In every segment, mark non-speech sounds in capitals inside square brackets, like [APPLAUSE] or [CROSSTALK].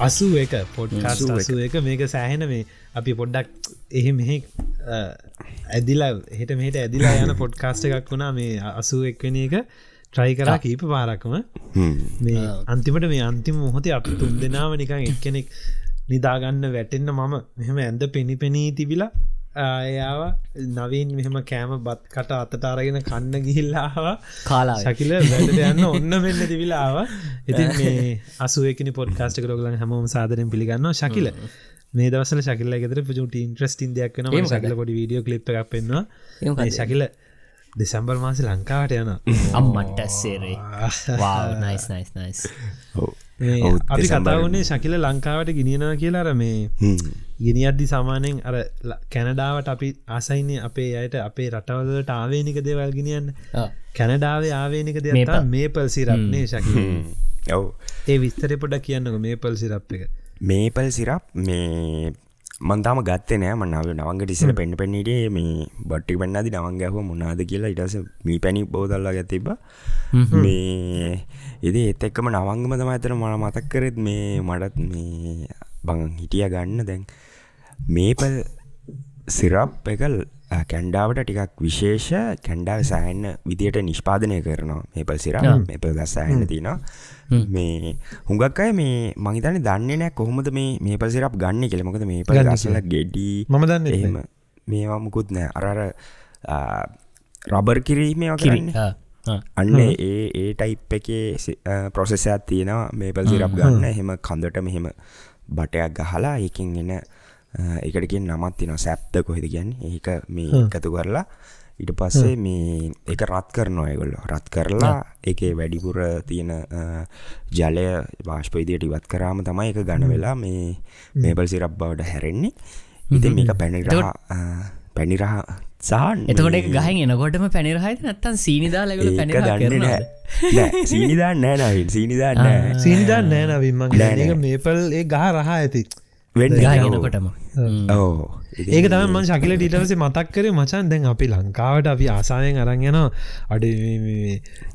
අසු එක පොඩ්කාස් අසු එක මේක සෑහෙන මේ අපි පොඩ්ඩක් එහෙ මෙහෙ ඇදිලා හෙට මෙහට ඇදිලා යන පොඩ්කාස්ට එකක් වුණා. මේ අසු එක්වෙන එක ට්‍රයි කරා කීප පාරක්ම. මේ අන්තිමට මේ අන්තිම මොහොතේ අප තුන් දෙනාව නිකං එක්කෙනෙක් නිදාගන්න වැටෙන්න්න මම මෙහෙම ඇඳ පෙනි පෙනී තිබිලා ආයාව නවීන් මෙහෙම කෑම බත් කට අතට අරගෙන කන්න ගිහිල්ලාව කාලා ශකිල වැඩට යන්න ඔන්න වෙන්න තිවිලාව ඉතින් මේ අසුවකනි පොඩ්කාස්ට කරගලන් හැමෝම සාදරෙන් පිළිගන්න ශකිල මේ දවසල ශකිල්ල ගෙතර පුජුට ඉන්ට්‍රස්ටින් දෙයක් වන ශකල පොඩි වීඩියෝ කලිප් එකක් පෙන්වා ශකිල දෙසම්බර් මාස ලංකාවට යන [LAUGHS] අම්මට සේරේ. නයිස් නයිස් නයිස් අපි කතාවන්නේ ශකිල ලංකාවට ගෙනියනවා කියලාර මේ ගෙන අද්දි සාමානයෙන් අර කැනඩාවට අපි ආසයින්නේ අපේ අයට අපේ රටවල්ලට ආවේනික දේවල් ගෙනියන්න. කැනඩාවේ ආවේනික දෙ මේ පල් සිරක්නේ ශකි ඔව්. ඒ විස්තර පොඩ කියන්නක මේ පල් සිරප් එක. මේපල් සිරප් මේ මන්තාම ගත්ත නෑ. මනාව නවංගට ඉස්සල පෙන්න්න පෙන්නීටේ මේ බට්ටි පෙන්න්නදි නවංගැහව මොනාද කියලා ඉටස මී පැණි බෝදල්ලා ගැතිබ මේ එදේ ඒත් එක්කම නවංගම තම ඇතන මන මතක් කරෙත් මේ මටත් මේ බං හිටිය ගන්න. දැන් මේපල් සිරප් එකල් කැන්ඩාවට ටිකක් විශේෂ කැන්ඩාව සෑහන්න විදියට නිෂ්පාදනය කරනවා. මේපල් සිරා මේපල් ගස් සෑහන්න තිනවා මේ හුඟක් අය මේ මහිතන දන්න නෑ කොහොමද මේ මේපල් සිරප් ගන්න කෙළමකද මේ පල ගසල ගෙඩී මම දන්න එහෙම මේවා මුකුත් නෑ අරර රබර් කිරීමේ කරන්න. අන්න ඒ ඒ ටයිප් එකේ ප්‍රොසෙසයක් තියෙනවා. මේපල් සිරප් ගන්න. එහෙම කඳට මෙහෙම බටයක් ගහලා එකින් එන එකටකින් නමත් තින සැප්ද කොහෙද ගැන්න ඒක මේ එකතු කරලා ඉට පස්සේ මේ එක රත් කරනවා ඇගොල්ල රත් කරලා එක වැඩිපුර තියෙන ජලය වාශ්පයිදියට ඉවත් කරාම තමයි එක ගණ වෙලා මේ මේබල් සිරබ් බවට හැරෙන්නේ. ඉති මේක පැනිරහ පැනිරහ සාන් එතකොට ගහන් එනකොටම පැනිරහයි නැත්තන් සීනිදා ලැගල පැනිර සීනිදා නෑනවින් සීනිදා නෑ සීනිදා නෑනවින්මගේ මේපල් ඒ ගහ රහා ඇති වෙන්න ගහගෙනකොටම ඕ ඒක තම මන් ශකිල ඩීටවසේ මතක් කරේ. මචන් දැන් අපි ලංකාවට අපි ආසායෙන් අරන් යන අඩ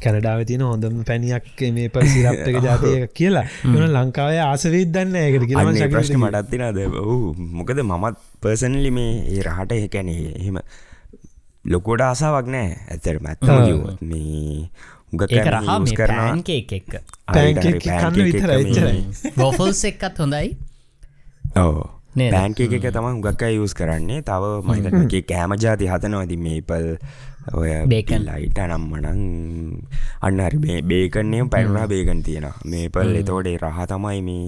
කැනඩාව තියන හොඳම පැණියක් මේ ප සිරප්ක ජාතය කියලා. එන ලංකාවේ ආසවේද දන්න ඒකට කියලා ප්‍රශ්න මටත්තිනද ඔහු මොකද මමත් පර්සනලි මේ ඒ රහට එකැනේ එහෙම ලොකෝට ආසාවක් නෑ ඇතර මැත්තම කිව්වත්. මේ රහා කරනන්කේ එක්ක ගෝෆල්ස් එක්කත් හොඳයි ඕ පෑන්කේ එක තම හුගක්ක යස් කරන්නේ. තව මහිතගේ කෑම ජාති හතනවති මේපල් ඔය බේකන් ලයිට නම්මනං අන්න හරි. මේ බේකන්නේ පැරුණා බේගන් තියෙන මේපල් එතෝඩේ රහ තමයි මේ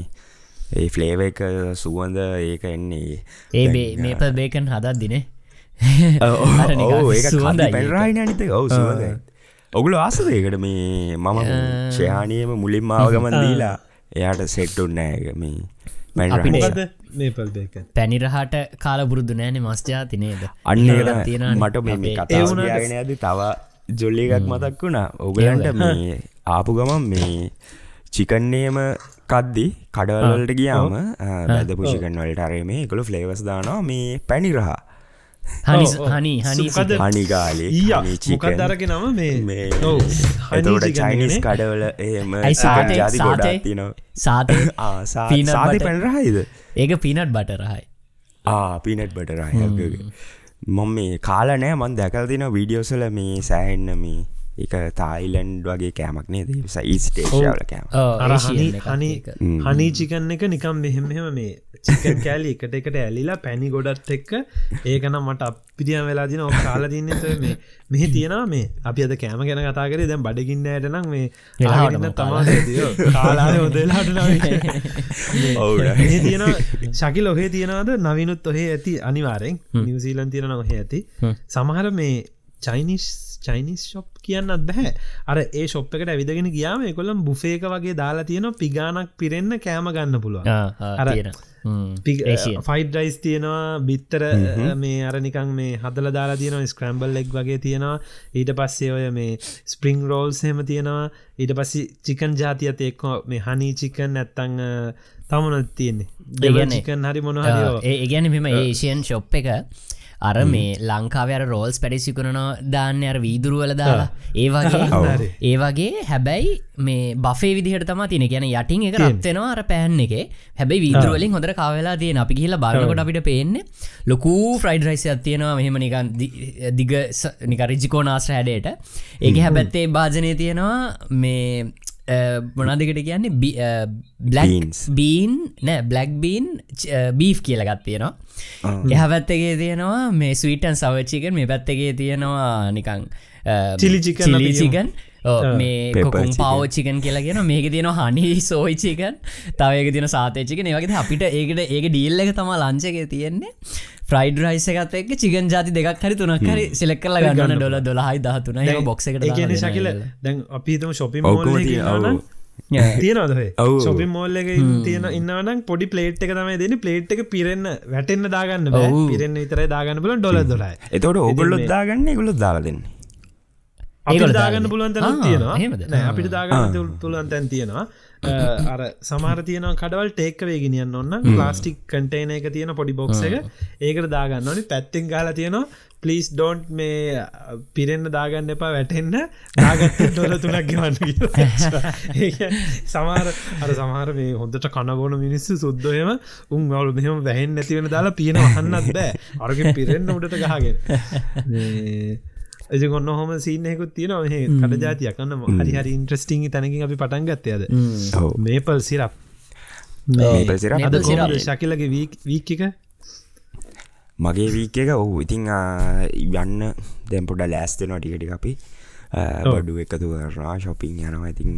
ඒ ෆ්ලේව එක සුවන්ද ඒක එන්නේ. ඒ මේපල් බේකන් හදත් දිනේ පැරායි නනිත ඔව සුවද ඔගුල ආසදයකට මේ මම ශයානයම මුලින් මාවගමන් දීලා එයාට සෙට්ටුන්නෑක මේ බේක පැනිරහට කාල බුරුදු නෑන මස්ජාති නේද? අන්න තියෙන මට මේ කතාගෙන ඇද තව ජොල්ලි එකක් මතක් වුණා. ඔගලන්ට මේ ආපු ගමන් මේ චිකන්නේම කද්දි කඩවලට ගියාම බැද පුෂිකන් වලට අරේ මේ එකළු ෆ්ලේවස් දානවා. මේ පැනිරහා හනි හනි හනිගාලේ මොකදරග නම මේ එතකට චයිනිස් කඩවල එම ජාති ගොඩක් තින සාතය සාති? පැනරහයිද ඒක පිනට් බටරහයි පිනට් බටරහය මොම මේ කාල නෑ මන් දැකල් තින වීඩියෝසල මේ සෑහෙන්න මේ එක තායිලන්ඩ් වගේ කෑමක් නේද? ඊස්ටේශවල කෑම. හනී චිකන්න එක නිකම් මෙහෙමහෙම මේ චිකන් කෑලි එකට එකට ඇලිලා පැණි ගොඩත් එක්ක ඒකනම් මට අපිදිියම් වෙලා දින කාල දින්න මේ මෙහි තියෙනවා මේ. අපි අද කෑම ගැන කතා කරේ. දැන් බඩගින්න ඇයට නම් මේ එලාට තමා තියෙන ශකි ලොහේ තියෙනවාද? නවිනුත් ඔහේ ඇති අනිවාරෙන් නිවසීලන් තියෙන නොහේ ඇති. සමහර මේ චයිනිස් චයිනිස් ශොප් කියන්නත් බැහැ. අර ඒ ශොප් එකට ඇවිදගෙන ගියාම එකොළම් බුෆේක වගේ දාලා තියෙන පිගානක් පිරෙන්න්න කෑම ගන්න පුළුවන්. අර ෆයිඩ් රයිස් තියෙනවා බිත්තර මේ අරනිකං මේ හදල දාලා තියෙනවා ස්ක්‍රම්බල් ලෙක් වගේ තියෙනවා. ඊට පස්සේ ඔය මේ ස්පරිං රෝල්ස් හෙම තියෙනවා. ඊට පස්සි චිකන් ජාතියත එක්කෝ මේ හනී චිකන් ඇත්තං තමනත් තියෙන්නේ? දෙගනිකන් හරි මොනහරෝ ඒ ගැන මෙම ඒෂයන් ශොප් එක අර මේ ලංකාව අර රෝල්ස් පැඩිසිකුණන දාන්න අර වීදුරුවල දාලා. ඒ වගේ [LAUGHS] ඒ වගේ හැබැයි මේ බෆේ විදිහට තම තින ගැන යටින් එක රත්වෙනවා අර පැන් එක. හැබයි වීදුරුවලින් හොඳර කාවෙලා තියෙන අපි කියලා බලන්නකොට අපිට පේන්නේ ලොකූ ෆ්‍රයිඩ් රයිස අත්තියෙනවා මෙහෙම නිකන් දිග නික රිජිකෝ නාස්ට හැඩයට. ඒක හැබැත්තේ භාජනය තියෙනවා මේ මොනාදකට කියන්නේ? බ්ලක්ස් බීන් නෑ බ්ලක් බීන් බීෆ් කියල ගත්තියෙනවා එහපැත්තගේ තියෙනවා මේ ස්වීටන් සවච්චිකන් මේ පැත්තගේ තියෙනවා නිකං චිලිචිකන් මේ කොකුම් පවච්චිකන් කියලා කියෙන මේක තියෙන හනි සෝයිචිකන් තවයක තින සාතයචිකන වගේ අපිට ඒකට ඒක ඩිල්ල එක තම ලංචක තියෙන්නේ. ෆ්‍රයිඩ් රයිස එකත් එක් චිකන් ජාති දෙකක් හරි තුනක් හරි සිලෙක් කල ගන්න ඩොල දොලහයි දහතුන බොක්ස එකට ශකිල දැන් අපිතම ශොපි තියනද සොපි මෝල්ල එක තියන ඉන්නවනම් පොඩි පලේට් එක තමයි දෙන පලේට් එක පිරෙන්න්න වැටෙන්න්න දාගන්න පිරෙන්න්න විතර දාගන්න පුල ඩොල දොලයි එතවට ඔගොල්ලොත් දාගන්න ගොලො දාගදන්නේ අපිට දාගන්න පුළුවන් තැන තියෙනවා. අපිට දාගන්න තුළන් තැන් තියෙනවා. [LAUGHS] අර සමහර තියන කඩවල් ටේක්ක වේගෙනියන්න ඔන්න ප්ලාස්ටික් කටේන එක තියෙන පොඩි බොක්ස එක. ඒකට දාගන්න ඕනි. පැත්තිෙන් ගාල තියෙනවා. පලිස් ඩෝන්ට් මේ පිරෙන්න්න දාගන්න එපා වැටෙන්න්න දාගත්ත ඩොල තුනක් ගවන්න [LAUGHS] සමාර අර සමහර මේ හොඳට කනගොන මිනිස්සු සුද්දොයම උන් ගවලු මෙහම වැහෙන් නැතිවෙන දාලා පියන හන්නත් බෑ. අරග පිරෙන්න්න උඩට ගහගෙන [LAUGHS] එ ගොන්න හොම සිීනයකුත් තියෙන හ කට ජාතියක්. කන්න හරි හරි ඉන්ට්‍රස්ටිං තැනකින් අපි පටන් ගත්තයද මේපල් සිරප් ශකිලගේ වීක් එක? මගේ වීක එක? ඔහු ඉතිං යන්න. දැම්පොඩ ලෑස්තෙනවා ටිකටි අපි. බඩු එකතු කරනා ශොපින් යනවා. ඉතිං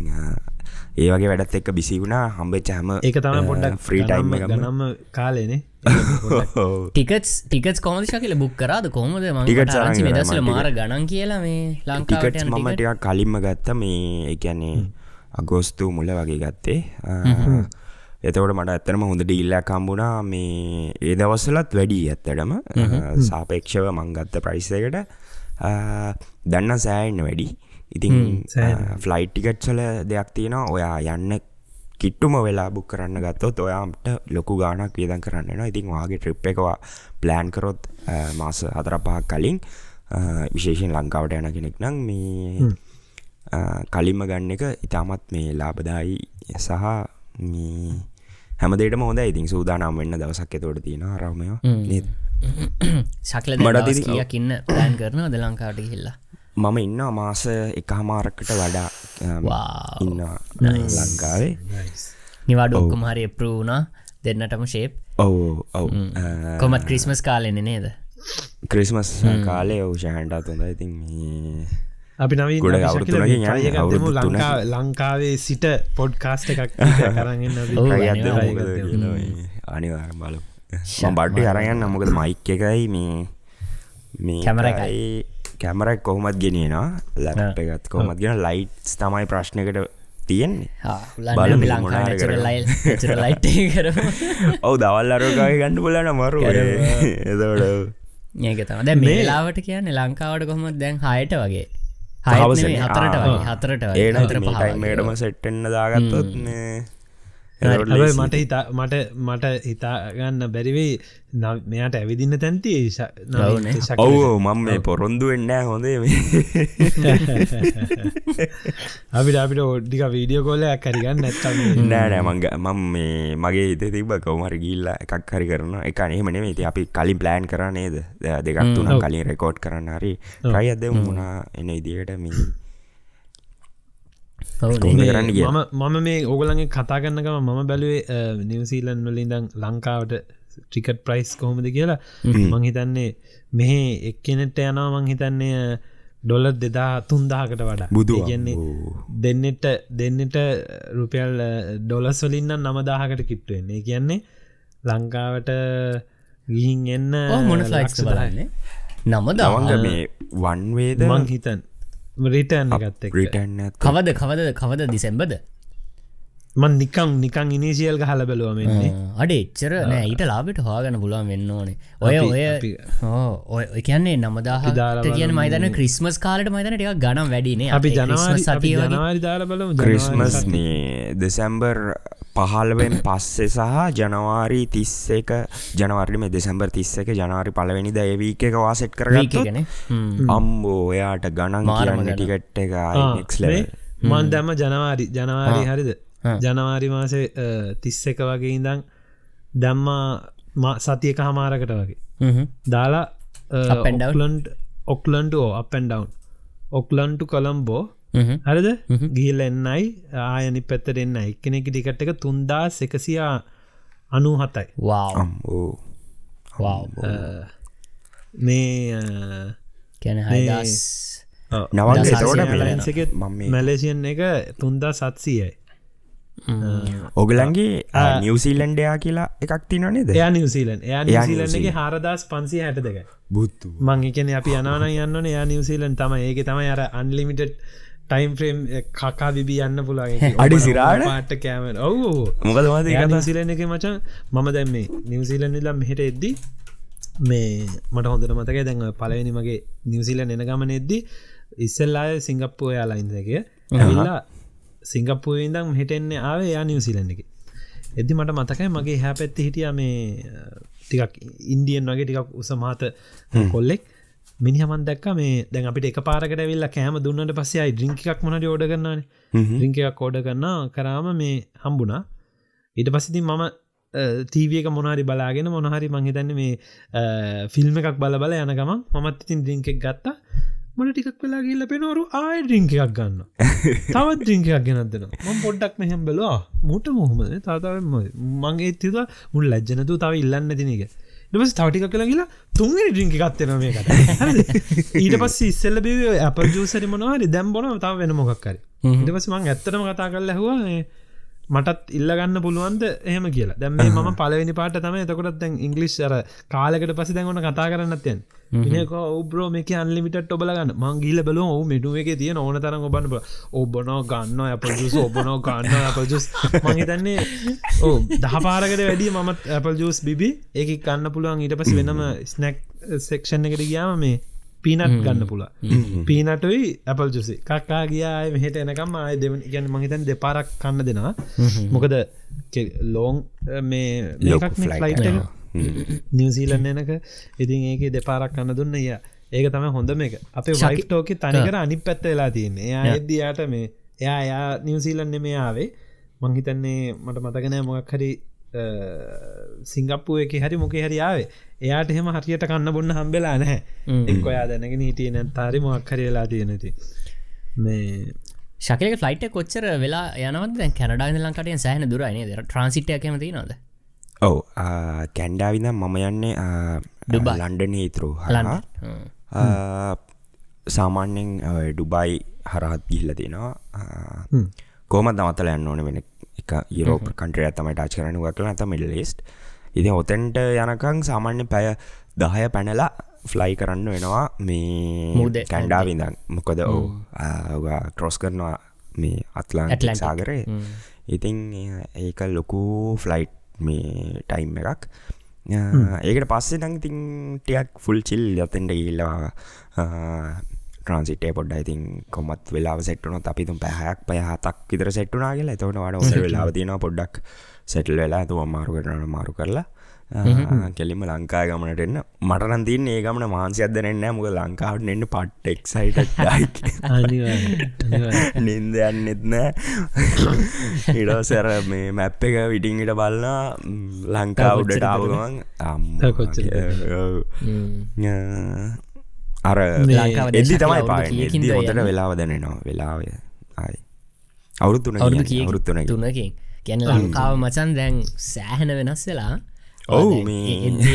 ඒ වගේ වැඩත් එක්ක බිසි වුණා. හම්බෙච් හම එක තම පොඩ්ඩක් ෆ්‍රී ටයිම් ගනම්ම කාලේනේ [LAUGHS] ටිකස් ටිකස් කොමද ශකල බුක් කරාද? කොමද ටිකට දසල මාර ගණන් කියලා මේ ලංකාට මම ටිකක් කලින්ම ගත්ත මේ එකන්නේ අගෝස්තු මුල වගේ ගත්තේ. එතවට මට ඇත්තනම හොඳ ඩිල්ලක් කම්බුණා මේ ඒ දවස්සලත් වැඩි ඇත්තටම. සාපේක්ෂව මංගත්ත ප්‍රයිසකට දන්න සෑන්න වැඩි ඉතින් ෆ්ලයිට් ටිකට්සල දෙයක් තියෙනවා. ඔයා යන්න කිට්ටුම වෙලා බුක් කරන්න ගත්තොත් ඔයාට ලොකු ගානක් වියදන් කරන්න ඉතින් වාගේ ට්‍රිප් එකවා ප්ලෑන් කරොත් මාස හතර පහක් කලින් විශේෂෙන් ලංකාවට යන කෙනෙක් නම් මේ කලින්ම ගන්න එක ඉතාමත් මේ ලාබදායි සහ හැමදේට හොඳ ඉතින් සූදානම් වෙන්න දවසක් එතවට තියෙන රමය [COUGHS] ශක්ල මට කියකින්න ප්ලෑන් කරන ද ලංකාට හිල්ලා මම ඉන්න මාස එක හමාරක්කට වඩා ඉන්න ලංකාවේ. නිවාඩ ඔක්කුම හරි එප්‍රූුණා දෙන්නටම ශේප් ඔවු ඔවු කොමත් ක්‍රිස්මස් කාලෙන නේද? ක්‍රිස්මස් කාලේ ඔවු ශහන්ටා තුොඳ ඉතින් අපි නවී ගොඩ ලංකාවේ සිට පොඩ් කාස්ට එකක් කරන්න අනිවාර බලු බඩ්ඩි අරයන්න මොකද මයික් එකයි මේ මේ කැමරයි කැමරක් කොහොමත් ගෙනනවා ලැප් එකත් කොහොමත් ගෙන ලයිට්ස් තමයි ප්‍රශ්නකට තියෙන්නේ. [LAUGHS] ඔවු දවල් අරකාය ගන්න බලන මරු එදට ඒක තම දැ මේලාවට කියන්නේ ලංකාවට කොහොමත් දැන් හයට වගේ. හතරට හතරට ඒටම සෙට්ටෙන්න්න දාගත්තොත් මට හිතා මට මට හිතාගන්න බැරිවෙයි මෙයාට ඇවිදින්න තැන්ති ඔවෝ මම මේ පොරොන්දු වෙන්න හොඳේ [LAUGHS] අපිට අපිට ඔඩ්ඩික වීඩියෝ කොල ඇකරිගන්න නැත්තම නෑනෑ මංග මම මේ මගේ හිත තිබ කවමර ගිල්ල එකක් හරි කරන එක නේමනේ ති අපි කලින් ප්ලෑන් කර නේද? දෙකක් තුන කලින් රෙකෝඩ් කරන්න හරි රයි අද මුණා එන ඉදිට මී මම මම මේ ඕගලගේ කතා කරන්නකම මම බැලුවේ නිවසීලන් වලින්දං ලංකාවට ටිකට් ප්‍රයිස් කොහොමද කියලා. මං හිතන්නේ මෙහ එක්කනෙට යනවා මං හිතන්නේ ඩොලර් දෙදා තුන්දාකට වඩා බුදු කියන්නේ දෙන්නට දෙන්නට රුපියල් ඩොලස් වලින්න නමදාහකට කිට්ටුවෙන්නේ කියන්නේ ලංකාවට ගීන් එන්න මොන ෆලයික්ස් බලන්නේ? නම දවංග මේ වන්වේද මං හිතන් රිටන් ගත්ත රිටන් කවද කවද කවද දිසැම්බද මන් නිකං නිකං ඉනිසිියල් හල බැලුව මෙන්නේ. අඩ එච්චර නෑ ඊට ලාබට හවාගන්න පුළුවන් වෙන්න ඕනේ. ඔය ඔය ඔය කියන්නේ නමදාහ කියන. මයිතන ක්‍රිස්මස් කාලට මයිතන ටික ගනම් වැඩිනේ අපි ජනවාරි අපි සතිය ජනවාරි දාල බලමු. ක්‍රිස්මස් දෙසැම්බර් පහල්වෙන් පස්සෙ සහ ජනවාරි තිස්ස එක ජනවරි මේ දෙසැම්බර් තිස්ස එක ජනවාරි පලවෙනි දයවීක එක වාසෙට් කරගත්ත ගැන අම්බෝ ඔයාට ගණන් මාරම කියන්න ගණන්. ටිකට් එක නෙක්ස් ලෙවල් මන් දැම්ම ජනවාරි ජනවාරි. හරිද. ජනවාරි මාසේ තිස්ස එක වගේ ඉඳං දැම්මා සතියක හමාරකට වගේ. දාලා ඔක්ලන්ට ඕ අපන් ඩවන් ඔක්ලන්ටු කොළම්බෝ හරිද? ගිහිල් එන්නයි ආයනි පැත්තට එන්න එක්කනෙක ටිකට එක තුන්දා එකසියා අනු හතයි මේ අ, කැන හයිදස් ඔව්. නවගේ දසසිය තෝට Airlines එකෙත් මම මේ- මැලේසියන් එක තුන්දා සත්සියයි ඔගලන්ගේ නිවසීලන්ඩයා කියලා එකක් තිනනේද එයා නිවසිීලන් එයා නිව්සීලන්ත. හරදස් පන්සි හැට දෙකයි බුත්තු මං එකන අපි යනවන යන්න එයා නිවසිීලන් තම ඒක තමයි අර අන්ලිමිට ටයිම් ෆ්‍රේම් කකා විබි යන්න පුලා [LAUGHS] අඩි සිරාට? පාට කෑමෙන් ඔවු මොකද මද නිවසිීලන් එක මචන් මම දැම් මේ නිවසිීලන් නිලා මෙහට එද්දි මේ මට හොඳට මතක දැන් ඔය පලවෙනි මගේ නිවසිීලන් එන ගමන එද්දි ඉස්සල්ලාය සිංගප්පුය යාලයින්ද එක ඇල්ලා සිංගප්පුුවඉදම් හිටෙන්නේ ආවේ යා නිවසිීලන් එක. එදදි මට මතකයි මගේ හැ පැත්ති හිටිය මේ ටිකක් ඉන්දියන් වගේ ටිකක් උසමාත කොල්ලෙක්. මිනිහමන් දැක්ක මේ දැන් අපිට එක පාරකට වෙල්ල කෑම දුන්නට පස්සෙයි ඩ්‍රිංකක් මොනට ඕඩ කරන්නන රිංකයක් කෝඩ කරන්න කරාම මේ හම්බුණා. ඊට පසිති මම තීවියක මොනාරි බලාගෙන මොනහරි මංහිතන්න මේ ෆිල්ම් එකක් බල බල යන ගම මත් ඉතින් ඩිංකෙක් ගත්තා. මට ටිකක් වෙලා ගිල්ල පෙනවරු ආය ඩිංකයක් ගන්න [LAUGHS] තවත් ඩිංකයක් ගෙනදන ම පොඩ්ඩක් මෙහම් බෙලවා. මුට මොහොමද? තාතාව මගේ තිද මුල් ලැජ්ජනතු තව ඉල්ලන්න තිනක ටපස් තවටික කළ කියලා තුන්ගේ ඩිංකි ගත්තන මේකට. ඊට පස් ඉස්සල්ල බිව අප ජූසරි මොනවාරි දැම් බොන තාව වෙන මොක්කරි ඉට පස මං ඇත්තටම කතා කල් ඇහවා මටත් ඉල්ලගන්න පුළුවන්ද එහෙම කියලා. දැම ම පලවෙනි පාට තම එතකොටත් දැන් ඉංගලිස් අර කාලකට පසි දැන්ගොන කතා කරන්නත්යන් ඉනක ඔබ්‍රෝ මේක අන්ලිමිට ඔබලගන්න මං ගිල බල ඔහු මෙටුව එක තිය ඕන තරම් ඔබන්න ඔබනෝ ගන්න ඇපල්ජුස් ඔබනෝ ගන්න ඇපල්ජුස් මහිතන්නේ ඕ දහ පාරකට වැඩිය මත් ඇපල් ජස් බිබි ඒක කන්න පුළුවන්. ඊට පස වෙනම ස්නැක් සෙක්ෂන් එකට ගියාම මේ පීනට් ගන්න පුලා පීනටයි ඇපල් ජුසි කක්කා ගියාය මෙහට එනකම් ආය දෙව ගැන මහිතන් දෙපාරක් කන්න දෙනවා. මොකද ලෝන් මේ ලොකු මේකක් flight ෆ්ලයිට් එක. නිවසීලන් එනක. ඉතින් ඒක දෙපාරක් කන්න දුන්න. ය ඒක තම හොඳ මේක අපේ වයිටෝක තනිකර අනි පැත්ත වෙලා තියන්නේ. එයා එද්දයාට මේ එයා එයා නිවසීලන් මේ ආවේ. මංහිතන්නේ මට මතකනෑ මොක් හරි සිංගප්පුුව එක හරි මොක හරි ආවේ? එයාට එහෙම හරියට කන්න බොන්න හම්බෙලා නැහැ. එක් ඔයා දැනගෙන හිටිය නැතාරි මොක් හරි වෙලා තියෙනති මේ ශකලක ෆලයිට කොච්චර වෙලා යනවද? කැනඩා ලංකටය සෑහන දුරයින ට්‍රන්සිටය කැමති නොද ඔව කැන්ඩාවිද මම යන්නේ ඩුබයි. ලන්ඩන හිතරෝ ලන්න සාමාන්‍යෙන් ඩුබයි හරහත් ගිල්ල තියෙනවා. කෝම දමතල යන්න ඕන වෙන එක යුරෝප කන්ට්‍රය ඇතම ටච් කරන වකල ඇත මිල් ලෙස්ට් ඉති ඔතැන්ට යනකං සාමාන්‍ය පැය දහය පැනලා ෆ්ලයි කරන්න වෙනවා මේ මුහුදේ. කැන්ඩාවිදන් මොකද ඕ ක්‍රොස් කරනවා මේ අත්ලාන්. සාගරය ඉතින් ඒක ලොකු ෆ්ලයිට් මේ ටයිම් එකක්. ඒකට පස්සේ නං තින් ටියක් ෆුල් චිල් යතෙන්ට ඉල්ලවා ට්‍රන්සිටේ පොඩ්ඩ ඉතින් කොමත් වෙලා සෙට්ටුන අපිතුම් පැහයක් පයහතක් විතර සෙට්ටුනා කියලා. එතවට වඩ ඔොද වෙලාව තියෙන පොඩ්ඩක් සෙටල් වෙලා තුව මාරු කරන මාරු කරලා. [LAUGHS] කෙලිම ලංකා ගමනට එන්න. මටනන් තින් ඒ ගමන මාන්සි අදරෙන්න මුක ලංකාවට එන්න පට් එක්සයිට. [LAUGHS] නින්ද යන්නෙත් නෑ ඉඩසැර [LAUGHS] මේ මැප් එක විටිංගට බලන්න ලංකා උඩට ආවගමන් කොච්චරද? අර දේශක් තමයි පා යන්නේ? වෙලාව දැනෙනවා. වෙලාව අවුරුත්තුන අවුරුත්තුන තුනකින් ගැන ලංකාව මචන් දැන් සෑහන වෙනස් වෙලා. ඔව්,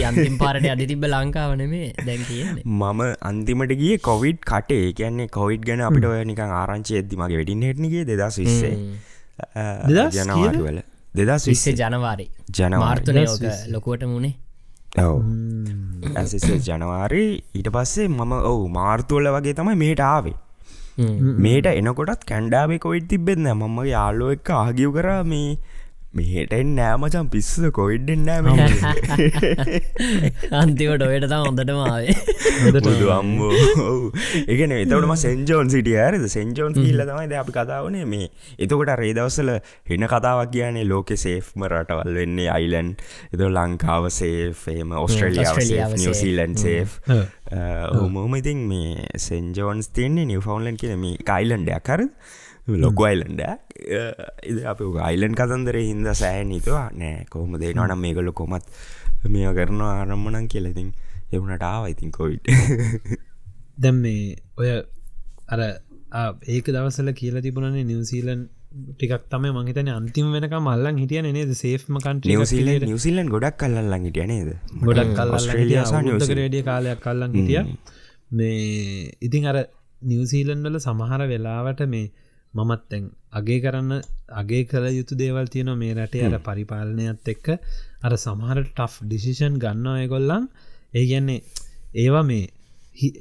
අන්තිම පාරට අධි තිබ ලංකාවන මේ දැන් කියන්නේ මම අන්තිමට ගිය කොවිඩ් කටේ. කියන්නේ කොවිඩ් ගැන අපිට ඔය නිකං ආරංචි එද්දි මගේ වැඩින් හෙට්නිගේ දෙදස් විස්සේ. දෙදස් ජනවාටවල දෙදස් විස්සේ ජනවාරි. ජනවාරි. මාර්තනය දෙදස් ඕක විස්ස. ලොකුවට මුණේ ඔව. ඇසිස ජනවාරි ඊට පස්සේ මම ඔවු මාර්තුවල වගේ තමයි මේට ආවේ. මේට එනකොටත් කැන්ඩාවේ කොයිට් තිබෙන්න මම යාලෝ එක්ක ආගිව් කරා මේ මෙහෙටෙන් නෑමචන් පිස්ස කොයිඩ්ඩෙන් නෑම අන්තිවට ඔයට තම හොඳටමාවේ බුදු අම්බෝ එකන එතවටම සෙන්ජෝන් සිටිය ඇරද සෙන්ජෝන් ඉල්ල තමයි ද අපි කතාවනේ මේ එතකොට රේදවසල හෙන කතාවක් කියන්නේ ලෝක සේෆ්ම රටවල් වෙන්නේ අයිලන් එත ලංකාව සේෆේම ඔස්ට්‍රලියාව නිවසීලන් සේ් හොමෝම ඉතින් මේ සෙන්ජෝන්ස් තියන්නේ නිවෆවන්ලන් කියන මේ කයිලන්ඩයක් කර ලොකු අයිලන්ඩ අප අයිලන් කතන්දර හින්ද සෑන් හිතවා. නෑ කොහොම දේ නොනම් මේකල කොමත් මේ කරනවා ආරම්මනන් කියලඉතින් එවුණට ආව ඉතින් කොවිට් [LAUGHS] දැම් මේ ඔය අර ඒක දවසල කියල තිබුණනේ නිවසීලන් ටිකක් තම මහිතන අන්තිම වෙනක මල්ලන් හිටිය නේද? සේෆ්ම කන්ට නිවසිල නිවසිලන් ගොඩක් කල්ලන් හිටිය නේද? ගොඩක් කල්ල රේඩිය කාලයක් කල්ලන් හිටිය. මේ ඉතින් අර නිවසීලන්වල සමහර වෙලාවට මේ මමත්තැන් අගේ කරන්න අගේ කළ යුතු දේවල් තියෙන මේ රටේ අර පරිපාලනයත් එක්ක අර සමහර ටෆ් ඩිසිෂන් ගන්නවා එගොල්ලන් ඒ ගැන්නේ ඒවා මේ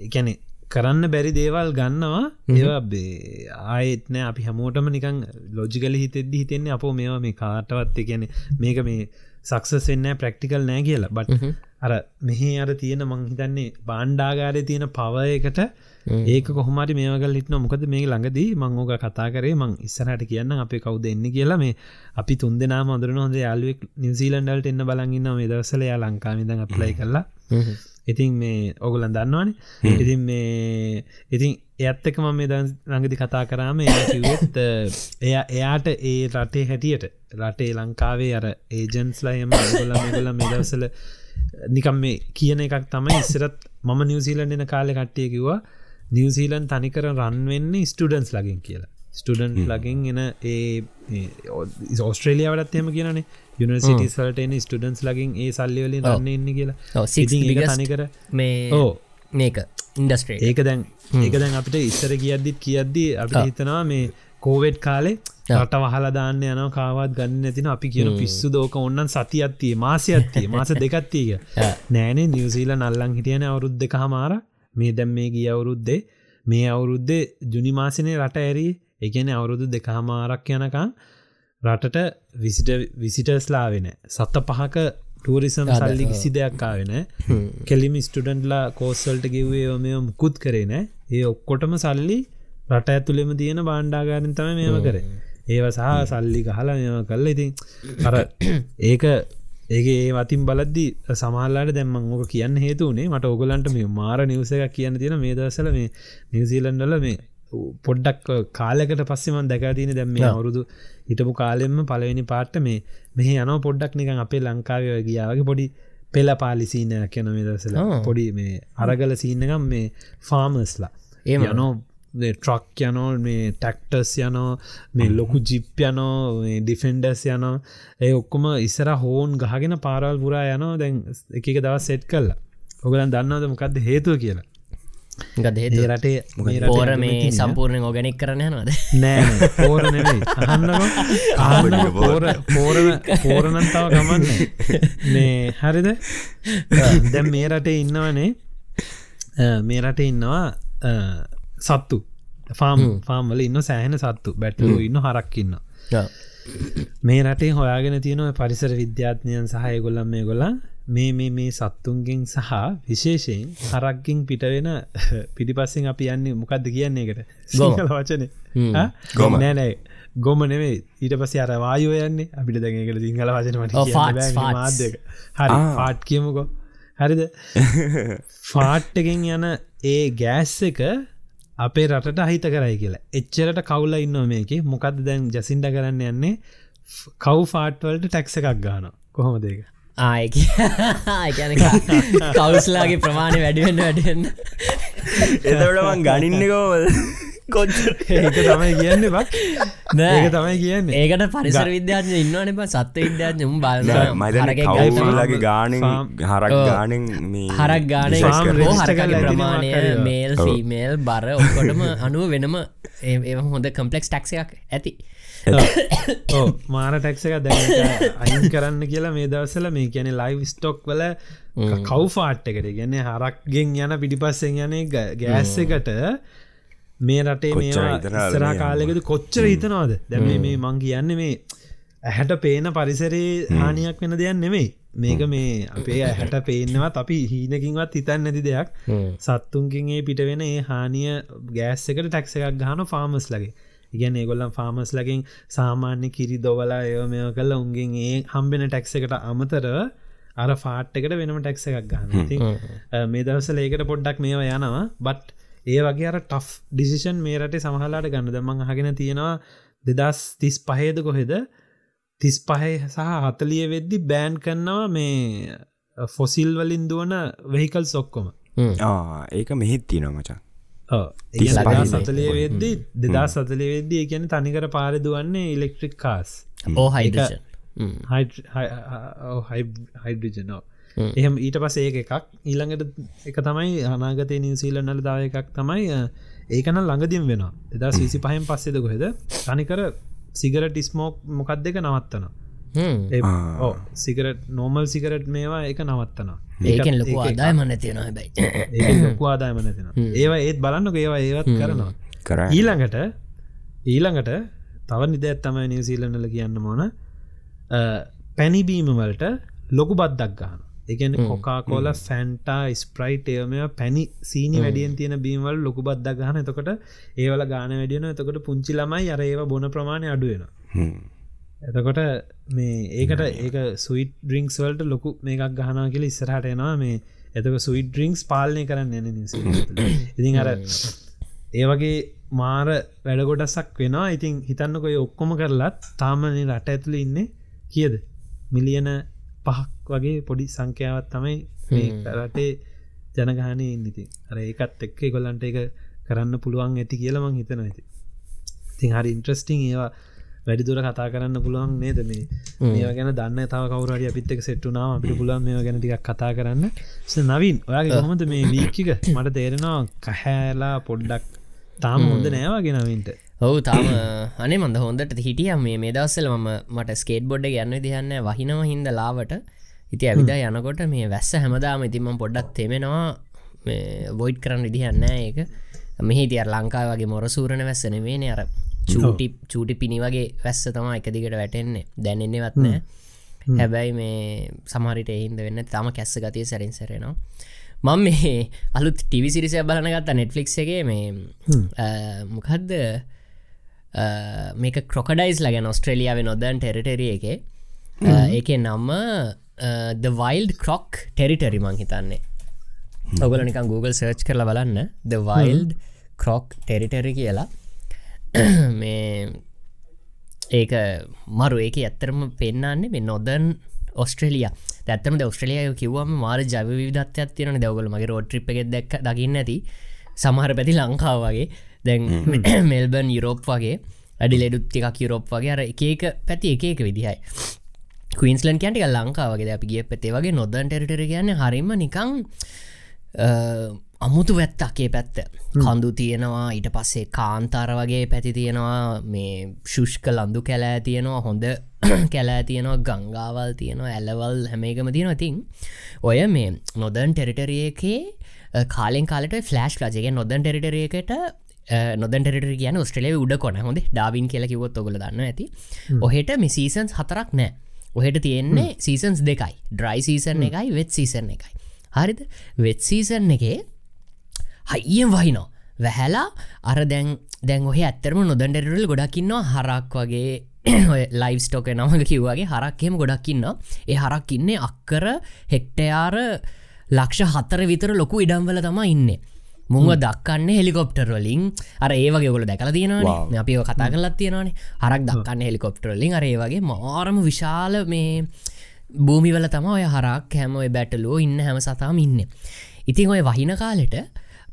ගැනෙ කරන්න බැරි දේවල් ගන්නවා. ඒවා බේ ආයෙත්නෑ අපි හැමෝටම නිකං ලෝජිකල හිතෙද්දි හිතෙන්නේ අපෝ මේවා මේ කාටවත් ගැන මේක මේ සක්සස් වෙන්න ප්‍රක්ටිකල් නෑ කියලා. බට අර මෙහේ අර තියෙන මංහිතන්නේ බාණ්ඩාගාරය තියෙන පව එකට ඒක කොහමට මේකල් හිටන මොකද මේ ළඟදී මංෝක කතා කරේ මං ඉස්සරහට කියන්න අපේ කවුද එන්න කියලා. මේ අපි තුන් දෙනා මදරන හොඳ යාලුවෙක් නිවසිීලන්ඩල්ට එන්න බලගන්න මේ දවසල යා ලංකාමිද අප්ලයි කරලා ඉතින් මේ ඔගුලන් දන්නවානේ. ඉතින් මේ ඉතින් එත් එක මම මේ ළඟදි කතා කරාම එත් [LAUGHS] එය එයාට ඒ රටේ හැටියට රටේ ලංකාවේ අර ඒජන්ස්ලා එම ගොල ගොල මෙදවසල නිකම් මේ කියන එකක් තමයි ඉස්සරත් මම නිවසිීලන් එන කාලෙ කට්ටිය කිවා නිවසීලන් තනිකර රන්වෙන්නේ ස්ටඩන්ස් ලගින් කියලා. ස්ටඩන්් ලගින් එන ඒ ඔස්ට්‍රේලියාවටත් එම කියනේ යුනිසිටි සල්ටන ස්ටඩන්ස් ලගින් ඒ සල්ලිවලින් රන්න එන්න කියලා. තනිකර මේ ඕ මේක ඉන්ඩස්ට්‍රේ ඒක දැන් ඒක දැන් අපිට ඉස්සර කියද්දිත් කියද්දී අපි හිතනවා මේ කෝවෙඩ් කාලේ රට වහලදාන්න යන කාවත් ගන්න ඇතින අපි කියන පිස්සු දෝක ඔන්නන් සතියත්තිය මාසයත්තිය මාස දෙකත්තිය [LAUGHS] නෑනේ නිවසීල නල්ලං හිටියන අවුරුද් දෙක හමාර මේ දැම් මේ ගිය අවුරුද්දේ මේ අවුරුද්දේ ජුනිමාසිනය රට ඇරී එකන අවුරුදු දෙකහමාරක් යනකං රටට විසිට විසිටස්ලාවෙන සත්ත පහක ටූරිසම් සල්ලි කිසි දෙයක්කාවෙන කෙලිම ස්ටඩන්ට්ලා කෝස්සල්ට කිව්වේ මෙ මුකුත් කරේන ඒ ඔක්කොටම සල්ලි රට ඇතුළෙම තියෙන බාණ්ඩාගාරින් තම මේම කරේ. ඒව සහ සල්ලි ගහලා මෙම කල්ල ඉතින් අර [COUGHS] ඒක ඒගේ ඒ වතින් බලද්දි සමාල්ලාට දැම්මං ඕක කියන්න හේතුනේ මට ඔගලන්ට මේ මාර නිවස එකක් කියන්න තියෙන මේ දසල මේ නිවසීලන්ඩල මේ පොඩ්ඩක් කාලෙකට පස්සෙමන් දැකතින දැම් මේ අවුරුදු හිටපු කාලෙම පලවෙනි පාට්ට මේ මෙහ යනෝ පොඩ්ඩක් නිකන් අපේ ලංකාවය ගියාවගේ පොඩි පෙල පාලිසිීනයක් කියන මේ දසල පොඩි මේ අරගල සීනකම් මේ ෆාමස්ලා ඒ යනෝ ට්‍රක් යනෝ මේ ටැක්ටස් යනෝ මේ ලොකු ජිප් යනෝ ඩිෆෙන්ඩස් යනෝ ඒ ඔක්කොම ඉස්සර හෝන් ගහගෙන පාරල් පුරා යනෝ දැන් එක දවස් සෙට් කල්ලා ඔගලන් දන්නවද මොකක්ද හේතුව කියලා? ගදේ රටේ පෝර මේ සම්පූර්ණය ඕගැනික් කරන නොද නෑ පෝර අහන්න පෝර පෝරණ පෝරණන්තාව ගමන්න මේ හරිද? [LAUGHS] දැම් මේ රටේ ඉන්නවනේ. [LAUGHS] මේ රටේ ඉන්නවා සත්තු. ෆාම් ෆාම්වල ඉන්න සෑහෙන සත්තු. බැටලු ඉන්න හරක්කින්න මේ රටේ හොයාගෙන තියෙනව පරිසර විද්‍යාත්නයන් සහය ගොල්ලම් මේ ගොලා මේ මේ මේ සත්තුන්ගෙන් සහ විශේෂයෙන් හරක්ගින් පිටවෙන [LAUGHS] පිටිපස්සෙන් අපි යන්නේ මොකක්ද කියන්නේ එකට වචන. ගොම. නෑනෑ ගොම නෙවේ ඊට පස්ස අර වායෝ යන්නේ. අපිට දැකට සිංහල වචනට මාධ්‍යක හරි පාට් කියමුකෝ. හරිද? [LAUGHS] ෆාට්ටකින් යන ඒ ගෑස් එක අපේ රටට අහිත කරයි කියලා. එච්චරට කවුල ඉන්න මේක? මොකක්ද දැන් ජසින්ට කරන්න යන්නේ? කව් ෆාට්වල්ට ටැක්ස එකක් ගාන කොහොම දෙක ආයක කවුස්ලාගේ ප්‍රමාණය වැඩිවෙන්න වැඩියන්න එතටමන් ගනින්නකෝවද ඒක තමයි කියන්න බක්. ඒක තමයි කියන්න. ඒකට පරිසර විද්‍යාඥ ඉන්නවන සත්ව විද්‍යාඥ උම් බල මදගේ ගාන හරක් ගානෙන් හරක් ගාන හරකල ප්‍රමාණය මේල් ෆීමේල් බර ඔක්කොටම අනුව වෙනම ඒ හොඳ කම්පලෙක්ස් ටක්ෂයක් ඇති. මාර ටැක්ස එක දැ අයින් කරන්න කියලා මේ දවසල මේ කියන ලයිව් ස්ටොක් වල කව් ෆාට් එකට. ගැන හරක්ගෙන් යන පිටිපස්සෙන් යන ගෑස් එකට මේ රටේ මේ කාලෙකද කොච්චර හිතනවාද? දැම මේ මං කියන්න මේ ඇහැට පේන පරිසරේ හානියක් වෙන දෙයක් නෙමෙයි. මේක මේ අපේ ඇහැට පේනවත් අපි හීනකින්වත් හිතන් නැති දෙයක්. සත්තුන්කින්ගේ පිට වෙන ඒ හානිය ගෑස් එකට ටැක්ස එකක් ගහන ෆාමස් ලගේ ඉගැන ඒගොල්ලම් ෆාමස් ලකින් සාමාන්‍ය කිරි දොවලා ඒව මෙ කල්ල උන්ගෙන් ඒ හම්බෙන ටැක්ස එකට අමතරව අර ෆාට් එකට වෙනම ටැක්ස එකක් ගන්න ති මේ දවසල ඒකට පොඩ්ඩක් මේවා යනවා. බට් ඒ වගේ අර ටෆ් ඩිසිෂන් මේ රටේ සමහලාට ගන්න. දමං හගෙන තියෙනවා දෙදස් තිස් පහේද කොහෙද? තිස් පහේ සහ හතලිය වෙද්දි බෑන් කරනවා මේ ෆොසිල් වලින් දුවන වෙහිකල් සොක්කොම ඒක මෙහිත් තියන මචන් ඒ සතලය වෙද්දි. දෙදා සතලය වෙද්දී කියන තනිකර පාර දුවන්නේ ඉලෙක්ට්‍රික් කාස් ඕ හයිඩ හයිඩජනෝ එහෙම ඊට පස ඒ එකක්. ඊළඟට එක තමයි අනාගතය නිවසීලන්නල දාව එකක් තමයි ඒකන ළඟදිම් වෙනවා. එදා සිසි පහෙන් පස්සෙද කොහෙද? තනිකර සිගරට ස්මෝක් මොකක් දෙක නවත්තන සිගරට නෝමල් සිගරට් මේවා එක නවත්තනවා. [COUGHS] ඒකෙන් ලොකු ආදායම නැතියෙන හැබයි. ලොකු ආදායම නැතින ඒවා ඒත් බලන්නක ඒවා ඒවත් කරනවා. කර. ඊළඟට ඊළඟට තව නිදැත් තමයි නිවසීලන්නල කියන්න මොන පැණිබීම වලට ලොකු බද්දක් ගහන එකන කොකා කෝල ෆැන්ටා ස්ප්‍රයිට් එයම පැණි සීනි වැඩියෙන් තියෙන බීමවල් ලොකු බද්දක් ගහන. එතකොට ඒවල ගාන වැඩියන එතකොට පුංචි ළමයි අර ඒව බොන ප්‍රමාණය අඩුවෙන එතකොට මේ ඒකට ඒක සුයිට් ඩ්‍රිංක්ස් වලට ලොකු මේකක් ගහනා කියල ඉස්සරහට එනවා. මේ එතක සුයිට් ඩ්‍රිංක්ස් පාලනය කරන්න නිසි ඉතින් අර ඒවගේ මාර වැඩගොඩසක් වෙනවා. ඉතින් හිතන්නකොය ඔක්කොම කරලත් තාමන රට ඇතුළ ඉන්න කියද? මිලියන පහක් වගේ පොඩි සංඛ්‍යාවත් තමයි රටේ ජනගානය ඉන්නති අර ඒකත් එක්ක ගොල්ලන්ට එක කරන්න පුළුවන් ඇති කියලමං හිතන ඇති තින් හරි ඉන්ට්‍රස්ටිං ඒවා වැඩිදුර කතා කරන්න පුළුවන් නේද මේ? මේ ගැන දන්න තාව කවරට අපිත්තක සෙට්ටුනාව අපිට පුළුවන් මේ ගැන ටික් කතා කරන්න. නවින් ඔයාගේ කොහොමද මේ වීක්කික මට තේරෙනවා කහැලා පොඩ්ඩක් තාම හොඳ නෑවාගෙන නවින්ට ඔහු තාම අනේ මඳ හොඳට හිටිය. මේ මේ දවස්සල ම මට ස්කේට් බොඩ් ගන්න දිහන්න වහිනව හින්ද ලාවට. ඉති ඇවිදා යනකොට මේ වැස්ස හැමදාම ඉතින්ම පොඩ්ඩක් තෙමෙනවා. වොයිට් කරන්න විදිහන්න ඒක. මෙහි තිය ලංකා වගේ මොරසූරණ වැස්සන වේන අර චූටි චූටි පිණි වගේ වැස්ස තමා එක දිගට වැටෙන්නේ. දැනෙන්නේ වත්නෑ හැබැයි මේ සමරිට එහින්ද වෙන්න තම කැස්ස ගතිය සැරින් සරෙනවා. මං මේ අලුත් ටිවිසිරිසය බලනගත්ත නෙට්ෆලික්ස් එකගේ මේ මොකක්ද මේක ක්‍රොකඩයිස් ලගෙන ඔස්ට්‍රලියාව නොදන් ටෙරිටරිය එක. ඒක නම්ම ද වයිල්ඩ ක්‍රොක් ටෙරිටරි මං හිතන්නේ. ඔගල නිකන් Google සර්ච් කරලා බලන්න. ද වයිල්ඩ් ක්‍රොක් ටෙරිටරි කියලා. [COUGHS] මේ ඒක මරු. ඒක ඇත්තරම පෙන්න්නන්නේ මේ නොදන් ඔස්ට්‍රලිය ඇත්තම ඔස්ට්‍රලිය කිවම මාර ජව විදත්යක් තියෙන දවගල මගේ රෝට්‍රිප් එක දැක් දකින්න ඇති. සමහර පැති ලංකාව වගේ දැන් [CLEARS THROAT] මෙල්බන් යුරෝප් වගේ අඩි ලෙඩුත් ටිකක් යුරෝප් වගේ අර එකක පැති එකක විදිහයි. කවින්ස්ලන් කැන්ටික ලංකාවගේ අපි ගිය පැතේ වගේ නොදන් ටෙරිටර කියන්න හරිම නිකං අමුතු වැත්තක්ේ පැත්ත. කඳු තියෙනවා ඊට පස්සේ කාන්තාර වගේ පැති තියෙනවා මේ ශුෂ්ක ලන්දු කැලෑ තියෙනවා හොඳ [CLEARS THROAT] කැලෑ තියෙනවා ගංගාවල් තියෙනවා ඇලවල් හැමේකම තියෙන ඉතින් ඔය මේ නොදන් ටෙරිටරියකේ කාලෙන් කාලට ෆලස්් ලජගේ නොදන් ටෙරිටරියකට නොදන් ටෙරිට කියන ස්ට්‍රලිය උඩ කොන හොඳ ඩාවින් කියල කිවොත් ඔගල දන්න ඇති. ඔහෙට මිසීසන්ස් හතරක් නෑ. ඔහෙට තියෙන්නේ සීසන්ස් දෙකයි. ඩ්‍රයි සීසන් එකයි වෙත් සීසන් එකයි. හරිද? වෙත් සීසන් එකේ හයිියෙන් වහිනෝ වැහැලා අර දැන් දැන් ඔහ ඇත්තරම නොදැන්ඩරල් ගොඩක්කින්නවා හරක් වගේ [CLEARS THROAT] ලයිස්ටෝක නමක කිව්වාගේ හරක්කෙම ගොඩක්කින්න ඒ හරක් ඉන්නේ අක්කර හෙක්ටයාර ලක්ෂ හත්තර විතර ලොකු ඉඩම්වල තම ඉන්න මුංව දක්කන්න හෙලිකොප්ටර්වලින් අර ඒවගේ ගොල දැකල තියෙනවා අපිව කතා කරලත් තියෙනවානේ. හරක් දක්කන්න හෙලිකොප්ටර්ලින් අර ඒ වගේ මාරම විශාල මේ භූමිවල තම ඔය හරක් හැම ඔය බැටලෝ ඉන්න හැම සතාම ඉන්න. ඉතින් ඔය වහින කාලෙට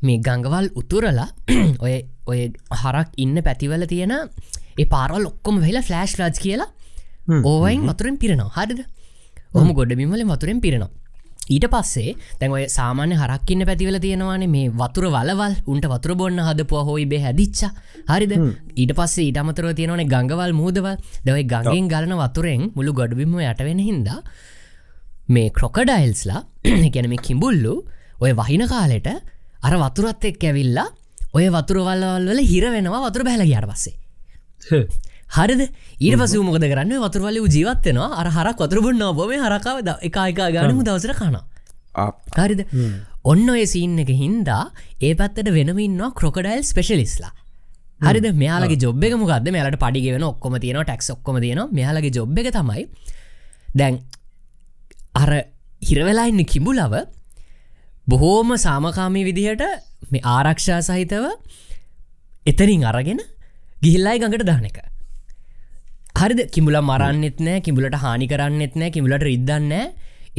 මේ ගංගවල් උතුරලා [CLEARS THROAT] ඔය ඔය හරක් ඉන්න පැතිවල තියෙන ඒ පාරල් ඔක්කොම වෙලා ෆලෑශ් රාජ් කියලා ඕවයින් වතුරෙන් පිරෙනවා. හරිද? ඔහම ගොඩබිමල වතුරෙන් පිරෙනවා ඊට පස්සේ තැන් ඔය සාමාන්‍ය හරක්කින්න පැතිවල තියෙනවාන මේ වතුර වලවල්. උන්ට වතුර බොන්න හදපුවා හොයි බේ හැදිච්ච. හරිද? ඊට පස්සේ ඊටමතරව තියෙනවන ගංගවල් මූදවල්. දවයි ගඟෙන් ගලන වතුරෙන් මුළු ගොඩබිම යටවෙන හින්දා මේ ක්‍රොකඩයිල්ස්ලා ගැනම කිඹුල්ලු ඔය වහින කාලෙට අර වතුරත් එක් ඇවිල්ලා ඔය වතුරවල්වල් වල හිර වෙනවා වතුර බැල ගයාට පස්සේ හරිද? ඊට පස මොකද කරන්න? වතුරවල ජීවත්වෙනවා අර හරක් වතුරබුන්න බොම හරකාව එකයිකා ගනමු දවසර කනවා. හරිද? ඔන්න ඔය සීන් එක හින්දා ඒ පැත්තට වෙනමින්නවා ක්‍රොකඩයිල් ස්පෙශලිස්ලා හරිද? මෙයාලගේ ජොබ් එක මොකක්ද මෙයාලට පඩිගෙන ඔක්කොම තියෙන ටැක්ස් ඔක්කොම තියෙන මෙයාලගේ ජොබ් එක තමයි දැන් අර හිරවෙලාඉන්න කිඹුලව බොහෝම සාමකාමී විදිහට මේ ආරක්ෂා සහිතව එතරින් අරගෙන ගිහිල්ලයි ගඟට දාන එක හරිද? කිමුල මරන්නෙත් නෑ කිඹුලට හානි කරන්නෙත් නෑ කිමුලට රිද්දන්න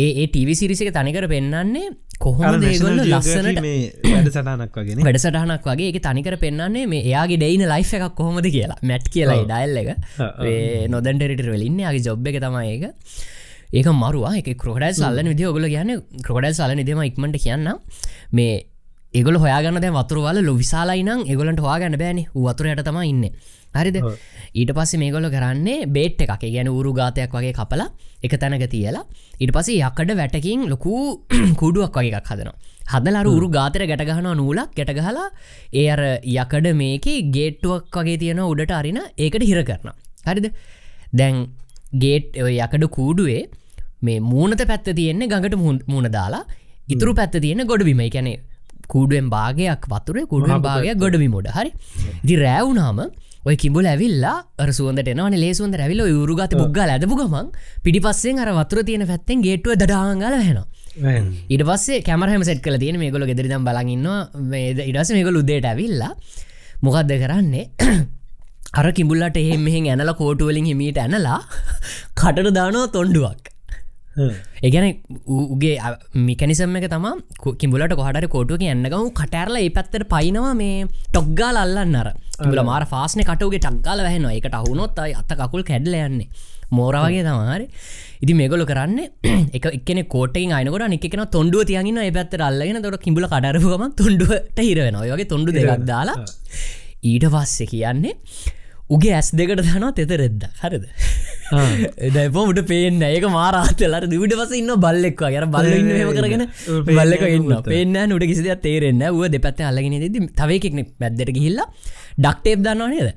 ඒ ටීවි සිරිසික තනිකර පෙන්න්නන්නේ කොහොම දේගොල්ල ලස්සනට වැඩ සටනක් වගෙන වැඩසටහනක් වගේ එක තනිකර පෙන්න්නේ මේ එයාගේ ඩයින ලයි් එකක් කොහොමද කියලා. මැට් කියලා ඩයිල් එක. නොදැන්ටරිට වෙලින්න යාගේ ජොබ් එක තමයි ඒක. මරුවා. එක ක්‍රෝඩයි සල්ලන විදි ඔගල කියන්න. ක්‍රෝඩයි සල නිදම ඉක්මට කියන්න මේ ඒගොල හොයාගන්න දැ වතුරවල ලො විශාලයිනම් එගොලට හවාගන්න බෑන. වතුරයට තම ඉන්න හරිද? ඊට පස්සේ මේගොල කරන්නේ බේට් එකක්. ගැන උරු ගාතයක් වගේ කපලා එක තැනක තියලා ඊට පසේ යක්කට වැටකින් ලොකු [CLEARS THROAT] කුඩුවක් වගේ එකක් හදනවා. හදලර උරු ගාතර ගැටගහන නූලක්. ගැටගහලා ඒ අර යකඩ මේක ගේට්ටුවක් වගේ තියෙන උඩට අරින ඒකට හිර කරන හරිද? දැන් ගේට් යකඩ කූඩුවේ මේ මූනත පැත්ත තියෙන්නේ ගඟට මූුණ දාලා. ඉතුරු පැත්ත තියෙන ගොඩබිම කැනෙ කූඩුවෙන් භාගයක් වතුරේ කුඩුවෙන් භාගයක් ගොඩබි මොඩ හරි. දි රෑවුනාම ඔය කිඹුල ඇවිල්ලා අරසුවන්ට එනවන ලේසුවන්ද ඇවිල යුරුගත පුද්ගල ඇදපු ගමන් පිටිපස්සෙන් අර වතුර තියෙන පැත්තෙන් ගේටුව දඩාංගල හැනවා ඉට පස්සේ කැමරහම සෙට කල තියෙන මේගොල ගෙදරිදම් බලගන්න ඉඩස මේගොල උදේට ඇවිල්ලා මොකක්ද කරන්නේ? [COUGHS] අර කිඹුල්ලට එහෙම මෙහෙන් ඇනල කෝටුවලින් හිමීට ඇනලා [LAUGHS] කටට දානවා තොන්ඩුවක් ඒගැන උගේ මිකනිසම් එක තම කිඹුලට කොහට කෝටුවක එන්නගම කටඇරල ඒ පැත්තට පයිනවා මේ ටොක්ගාල අල්ලන්න අර. ල මාර ෆාස්න කටුගේ ටක්ගාල වැහෙන එකට අහුනොත් අත කකුල් කැඩල යන්නේ. මෝරවගේ තමාරි ඉති මේගොල කරන්න [CLEARS THROAT] එක එකන කෝටෙන් අයනකොට නිකෙන තොන්ඩුව තියගෙන ඒ පැත්තර අල්ලගෙන තොට කිඹුල කඩරපුගම තුන්ඩුවට හිරවෙන ඔයගේ තොන්ඩු දෙයක් දාලා ඊට පස්සේ කියන්නේ උගේ ඇස් දෙකට දනවා තෙත රෙද්ද හරිද? දැපොමට පේන්න ඒක මාරාතලර දට පස ඉන්න බල්ලෙක්වා යර බල්ල ඉන්න හෙම කරගෙන බල්ලක ඉන්න පේන්න නුට කිසිද තේරෙන්න ුව දෙපැත්ත අල්ලගෙන ද තවයකෙක්නෙ පැද්දට ගිහිල්ලා ඩක්ටේප් දන්නවා නේද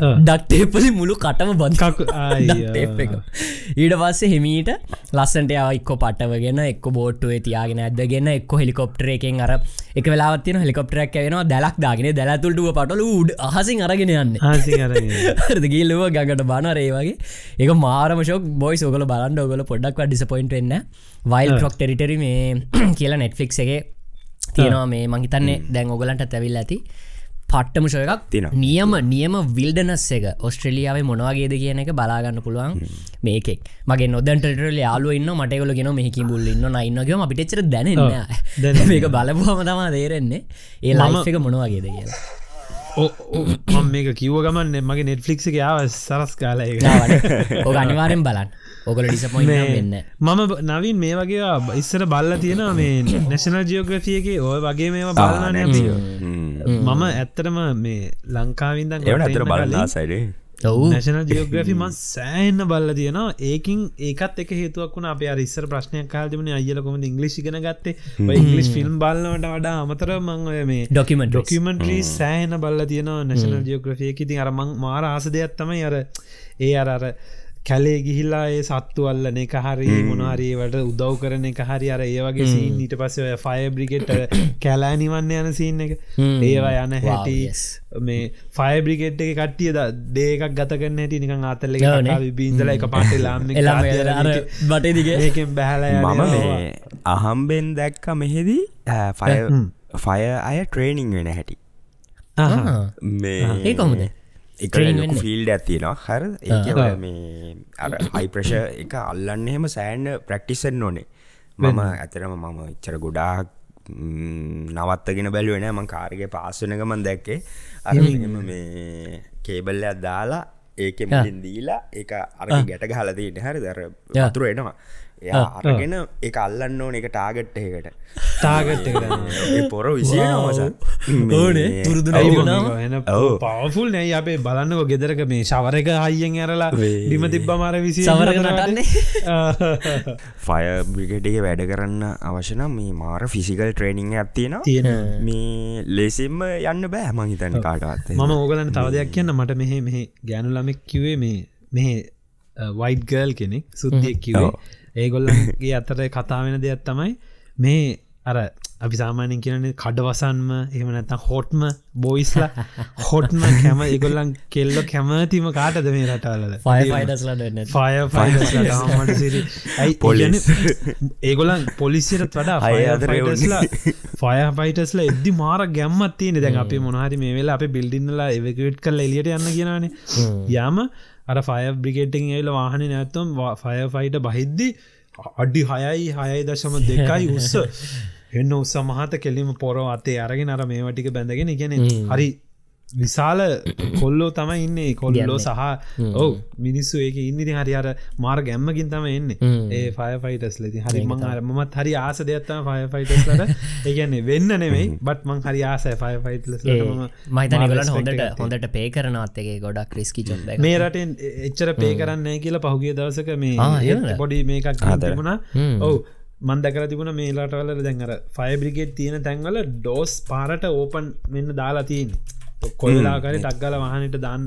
ඩක්ටේපලි මුළු කටම බන්කක් ඊට පස්සේ හෙමීට ලස්සන්ට එක්ක පටවගෙන එක් බෝට්ටුව තියාගෙන ඇදගෙන එක් හෙලිකොප්ටර එකෙන් අර එක වෙලාවත්තින හෙලිකොප්ටරක් වෙන දැලක් දාගෙන දැලතුල්ටුව පටල උඩ අහසින් අරගෙන යන්න. [LAUGHS] ගිල්ලුව ගඟට බනරේ වගේ. එක මාරමශෝක් බොයි සෝකල බලන්න ඔගල පොඩ්ඩක් ඩිසපොයින්ට වෙන්න. වයිල් ක්‍රොක් ටෙරිටරි මේ [CLEARS THROAT] කියලා නෙට්ෆික් එක තියෙනවා. මේ මංහිතන්නේ දැන් ඔගලන්ට තැවිල් ඇති පට්ටම ශයකක් තින නියම නියම විල්ඩනස් එක. ඔස්ට්‍රලියාවේ මොනවාගේද කියන එක බලාගන්න පුළුවන්. මේකෙක් මගේ නොදැන්ටටල යාලු ඉන්න මටගල ගෙන මෙහකි බුල්ල ඉන්න නයින්නගම අපිටෙච්චර දැනන්න මේක බලපුහම තමා දේරෙන්නේ ඒ ලයිෆ් එක මොනවාගේද කියලා. මේක කිව ගමන්න මගේ නෙට්ෆලික් එක යාව සරස් කාල ඕ අනිවාරෙන් බලන්න ඔකල ඩිසපොයින් වෙන්න මම නවින් මේ වගේ ඉස්සර බල්ල තියෙන මේ නැශනල් ජියෝග්‍රෆියගේ ඔය වගේ මේම බලනය මම ඇත්තරම මේ ලංකාවින්ද ඇතර බලලා සයිඩේ නැශනල් ජියෝග්‍රෆි මන් සෑන්න බල්ල තියෙනවා. ඒකින් ඒකත් එක හේතුවක් වුණ. අප අරිස්සර ප්‍රශ්නයක් කාල්තිමන අයල කොම ඉංගලිසිගෙන ගත්තේ? ඉංගලිස් ෆිල්ම් බලන්නට වඩා අමතර මං මේ ඩොකිමට ඩොකිමෙන්ට්‍රී සෑහන බල්ල තියෙනවා නැශනල් ජියෝග්‍රෆිය ඉතින් අරමං මාර ආස දෙයක් තමයි අර ඒ අර අර කැලේ ගිහිල්ලා ඒ සත්තු අල්ලන එක හරි මොනාරීවට උදව් කරන එක හරි අර ඒවගේ සීන් ඊට පස්ස ෆය බ්‍රිගෙට් කැලෑ නිවන්න යන සීන් එක. ඒවා යන හැටි මේ ෆය බ්‍රිගෙට් එක කට්ටිය දේකක් ගත කරන්න ඇති නිකං අතල්ල බීන්දල එක පටලාම් බටදිගේ ඒකෙන් බැහල මම අහම්බෙන් දැක්ක මෙහෙදී ෆය අය ට්‍රේනිං වෙන හැටි. ඒ කොමුද එක ෆිල්ඩ ඇතියෙනවා හර. ඒ මේ අර හයිප්‍රශ එක අල්ලන්න එහෙම සෑන්ඩ ප්‍රක්ටිසන් ඕනේ. මම ඇතරම මම ඉච්චර ගොඩාක් නවත්තගෙන බැලුවෙන ම කාරග පාසනකමන් දැක්කේ. අර මේ කේබල්ලයක් දාලා ඒක දීලා එක අර ගැට ගහලදීට හරි දර යතුර එනවා අරගෙන එක අල්ලන්න ඕන එක ටාගට්ට එකට තාගට්ට පොර විසිනවස ඕනේ තුරුදුන. පවෆුල් නෑ. අපේ බලන්නක ගෙදරක මේ ශවරක හයියෙන් ඇරලා. ඩිම තිබ්බ මර විසි සවරක නටන්නේ. [LAUGHS] ෆය බ්‍රිගටේ වැඩ කරන්න අවශනම් මේ මාර ෆිසිකල් ට්‍රේනිං ඇත්තියෙන තියෙන මේ ලෙසිම්ම යන්න බෑ මහිතන්න කාටත් මම ඕගලන් තව දෙයක් කියන්න. මට මෙහෙ මෙහෙ ගෑනු ළමෙක් කිවේ මේ මෙහෙ වයිට් ගර්ල් කෙනෙක් සුද්දියක් කිවේ ඒගොල්ලන්ගේ අතර කතා වෙන දෙයක් තමයි මේ අර අපි සාමානෙන් කියනේ කඩවසන්ම එහම නැත්තම් හොට්ම බොයිස්ල [LAUGHS] හොට්ම කැම ඒගොල්ලන් කෙල්ලො කැමතිම කාටද මේ වෙන්න ෆය [LAUGHS] Police. ඒගොලන් පොලිසිරත් වඩා ෆයිටස්ලා ෆය ෆයිටස්ල එද්දි මාර ගැම්මත් තියෙන දැන් [LAUGHS] අපි මොනහරි මේ වෙලා අප බිල්ඩින්නලා එවකට් කල් එලියට යන්න කියනනේ යාම අර ෆය බ්‍රිගේටිං ඒල වාහන නැත්තම් ෆය ෆයිට බහිද්දි අඩි හයයි හයයි දශම දෙකයි උස්ස. [LAUGHS] එන්න උත්ස මහත කෙලිම පොරෝ අතේ අරගෙන අර මේවටික බැඳගෙන ඉගෙන හරි විශාල කොල්ලෝ තමයි ඉන්නේ. කොල්ලෝ සහ ඔව මිනිස්සු ඒක ඉන්නති හරි අර මාර ගැම්මකින් තම එන්න. ඒ ෆය ෆයිටස් ලති හරි මං අර මත් හරි ආස දෙයක්ත්තම ෆය ෆයිටස්ලට ඒගැන්නේ වෙන්න නෙමෙයි බට් මං හරි ආසය ෆය ෆයිටලස් මහිතන ගලට හොඳට හොඳට පේ කරනත්තගේ ගොඩක් ක්‍රිස්කි චොබ මේ රටෙන් එච්චර පේ කරන්න කියලා පහුගේ දවසක මේ? පොඩි මේකක් ආදර. තිබුණා. ඔවු මන්දකර තිබුණ මේ ලටවල දැන්ර ෆයිබ්‍රිගේට් තියෙන තැන්වල ඩෝස් පාරට ඕපන් මෙන්න දාලා තියන් කොල්ලාකර ටක්ගල වහනට දාන්න.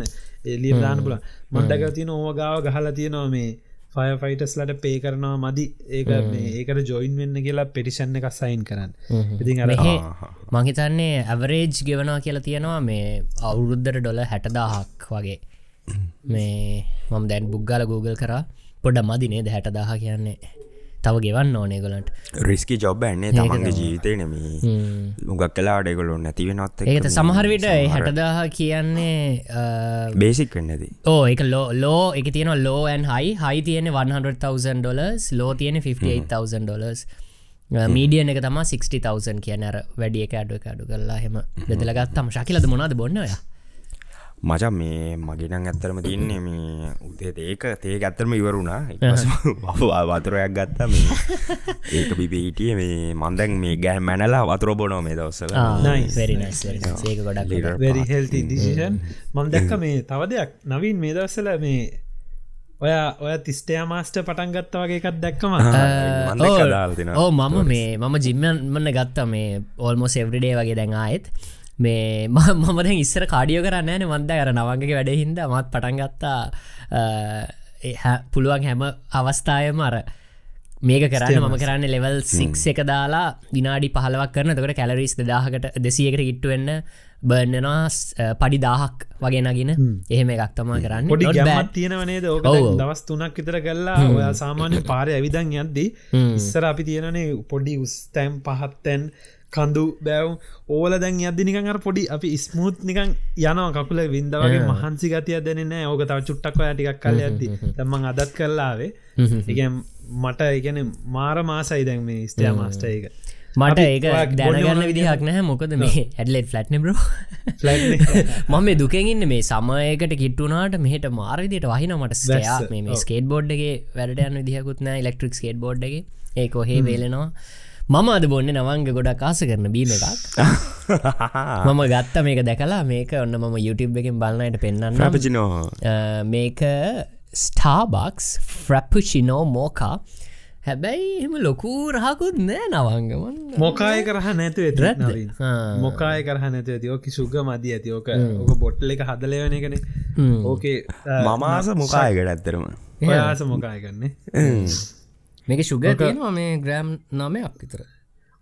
එලිය දාන්න පුල මන්දකර තියෙන ඕවගාව ගහලා තියෙනවා මේ ෆය ෆයිටස්ලට පේ කරනවා මදි. ඒක මේ ඒකට ජොයින් වෙන්න කියලා පෙටිෂන්න එකක් සයින් කරන්න. ඉතින් අර මෙහෙ මහිතන්නේ ඇවරේජ් ගෙවනවා කියලා තියෙනවා මේ අවුරුද්ධර ඩොල හැටදාහක් වගේ. මේ මම දැන් බුග්ගල Google කරා. පොඩ මදිනේද හැටදාහ කියන්නේ තව ගෙවන්න ඕනේ ගොලන්ට රිස්කි ජොබ් ඇන්නේ තමන්ගේ ජීවිතය නෙම ලුගක් කලාඩෙකොලො නැතිවෙනොත් ඒකත සමහරවිට හැටදාහ කියන්නේ බේසික් වෙන්නද ඕ එක ලෝ ලෝ එක තියෙන ලෝන් හයි හයි තියෙන 100,000 ඩොලස් ලෝ තියෙන 58,000 ඩොලස් මීඩියන එක තම 60,000 කියන වැඩිය එක අඩුව අඩු කරලා හෙම. බෙදලගත්තම ශකිලද මොනාද බොන්නය මචන් මේ මගෙනං ඇත්තරම තින්නේ මේ උදේ ඒක තේ ඇත්තරම ඉවරුණා වතුරයක් ගත්තා මේ. ඒක බිපිහිටිය මේ මන්දැන් මේ ගැල් මැනලා වතුර බොනෝ මේ දවස්සල මම දැක්ක මේ තව දෙයක්. නවින් මේ දවස්සල මේ ඔය ඔය තිස්ටයා මාස්ට පටන් ගත්ත වගේ එකත් දැක්කම? ඕ මම මේ මම ජිම්මන්න ගත්තා මේ ඕල්මෝ සෙවරිඩේ වගේ දැන් ආයෙත් මේ [LAUGHS] ම- මම දැන් ඉස්සර කාඩියෝ කරන්න න මන්ද කර නවන්ගේ වැඩ හින්ද මත් පටන්ගත්තා පුළුවන් හැම අවස්ථායම අර මේක කරන්න මම කරන්න ලෙවල් සික් එක දාලා විනාඩි පහලවක් කරන. තකට කැලරිස් දාහකට දෙසියකට ඉට්ටුවෙන්න බර්ණනවා පඩි දාහක් වගේ නගෙන. එහෙම එකක් තමා කරන්න. පොඩි. ගැමත් ඔව්. දැන් දවස් තුනක් විතර කල්ලා ඔය සාමාන්‍ය පාරය ඇවිදන් යද්දී ඉස්සර අපි තියෙනනේ පොඩි උස්තැම් පහත්තැන් කඳු බැව් ඕල දැන් අර පොඩි අපි ස්මූත් නිකන් යනවා. කකුල වින්දවගේ මහන්සි ගතිය දැනන්න ඕක තව චුට්ටක් ටිකක් කල්ල ඇද්දි තමන් [LAUGHS] අදත් කරලාවේ එක [LAUGHS] මට එකන මාර මාසයි දැන් මේ ස්ටයා මාස්ට එක. මට ඒක දැනගන්න විදිහක් නැහැ. මොකද මේ ඇඩලෙට් ෆ්ලට් [LAUGHS] මම මේ දුකෙන්ඉන්න මේ සමයකට කිට්ටුනාට මෙහට මාරවිදියට වහින මට වැස්ස. මේ ස්කේට බෝඩ්ගේ වැඩ යන්න විදිහකුත්න ඉලෙක්ට්‍රික් ස්කේට බෝඩ්ගේ ඒ කොහේ වේලෙනවා මම අද බොන්න නවංග ගොඩක් කාස කරන බීම එකක්. [LAUGHS] මම ගත්ත මේක දැකලා මේක ඔන්න මම YouTube එකෙන් බලන්නයට පෙන්න්න ප්‍රපචිනෝ මේක ස්ටාබක්ස් ෆ්‍රප්පුචිනෝ මෝකා හැබැයි එම ලොකු රහකුත් නෑ නවංගමන් මොකාය කරහ නැතු ඇත. මොකාය කරහ නැතු ඇති. ඕක සුග මදී ඇති. ඕක ඕක බොට්ල එක හදලයවන එකන. ඕකේ මමාස මොකායකට ඇත්තරම ඔයාස මොකාය කරන්නේ මේක සුග තියෙනවා මේ ග්‍රෑම් නමයක් විතර.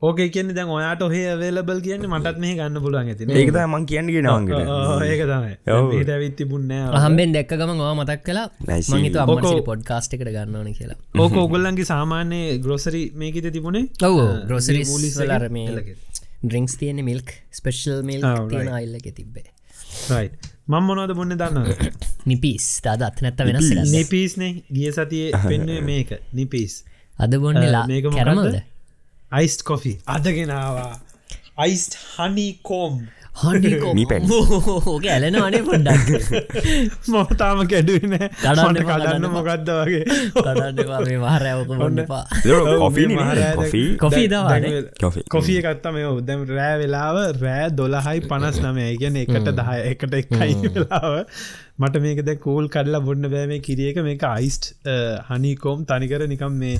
ඕක කියන්නේ දැන් ඔයාට ඔහේ වේලබල් කියන්න මටත් මේ ගන්න පුළුවන් ඇති ඒකත මං කියන්නගේ නවන්ගට ඒක තමයි. ට ඇවිත් තිබුන්නෑ අහම්බෙන් දැක්ක ගම වා මතක් කලා. මහිත අම්මට පොඩ්කාස්ට එකට ගන්නවන කියලා. [LAUGHS] ඕක ඔගොල්ලන්ගේ සාමාන්‍ය ග්‍රෝසරි මේකත තිබුණේ? ඔව ආ, ග්‍රෝසරිස් වූලිස් වලර එකෙන් මේ එලකෙ. ඩ්‍රිංක්ස් තියෙන මිල්ක් ස්පෙශල් මිල්. අයිල්ලක තිබ්බේ. Right. මං මොනවද බොන්න දන්න නිපිස් [COUGHS] දාද අත් නැත්ත වෙනස්. නිපිස්නේ ගිය සතියේ පෙන්ුවේ මේක. නිපිස් අද බොන්නලා මොකක්ද අයිස්ට කොෆි අදගෙනවා අයිස්ට හනි කෝම් මී පැණි. ඕක ඇලෙන අනේ පොඩ්ඩක් [LAUGHS] මොතාම කැඩුවන කඩන්න කඩන්න මොකක්ද වගේ? කඩන්නවා මේ මහරයවක මොන්නපා කොෆී. කොෆිය එකත්තම උදැම රෑ වෙලාව රෑ දොළහයි පනස් නමය ගැන එකට දහය එකට එකයි වෙලාව. මට මේක දැ කූල් කඩලා බොන්න බෑ මේ කිරියක මේක අයිස්ට් හනිකෝම් තනිකර නිකම් මේ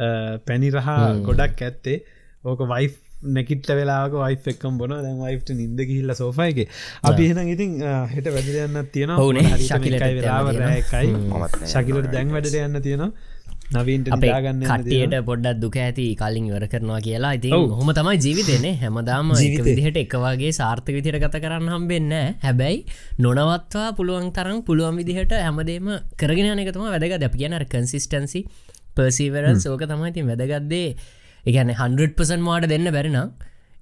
අ, පැණි රහා ගොඩක් ඇත්තේ. ඕක වයි් නැකිට වෙලාක වයි් එක්කම් බොන දැන් වයිට නින්ද ගිහිල්ල සෝෆයක අපි එහෙනම් ඉතින් හෙට වැඩ යන්න තියෙන ඔවුනේ, ශකිලට වෙලාව යන්න රෑකයි මමත් නෑ. ශකිලට දැන් වැඩට යන්න තියෙනවා. නවීන්ට අපේ දාගන්න කට්ටියට පොඩ්ඩක් දුක ඇති කලින් ඉවර කරනවා කියලා. ඉතින් ඔව්. හොම තමයි ජීවිතයනේ හැමදාම. විදිහට එකවාගේ සාර්ථක විදිහට ගත කරන්න හම්බෙන්න හැබැයි නොනවත්වා පුළුවන් තරම් පුළුවන් විදිහට හැමදේම කරගෙන යන එක තම වැදගත්. අප කියන කන්සිස්ටන්සි පර්සිවරන් සෝක තමයි ඉතින් වැදගත්දේ එකන 100% මාට දෙන්න බැරිනම්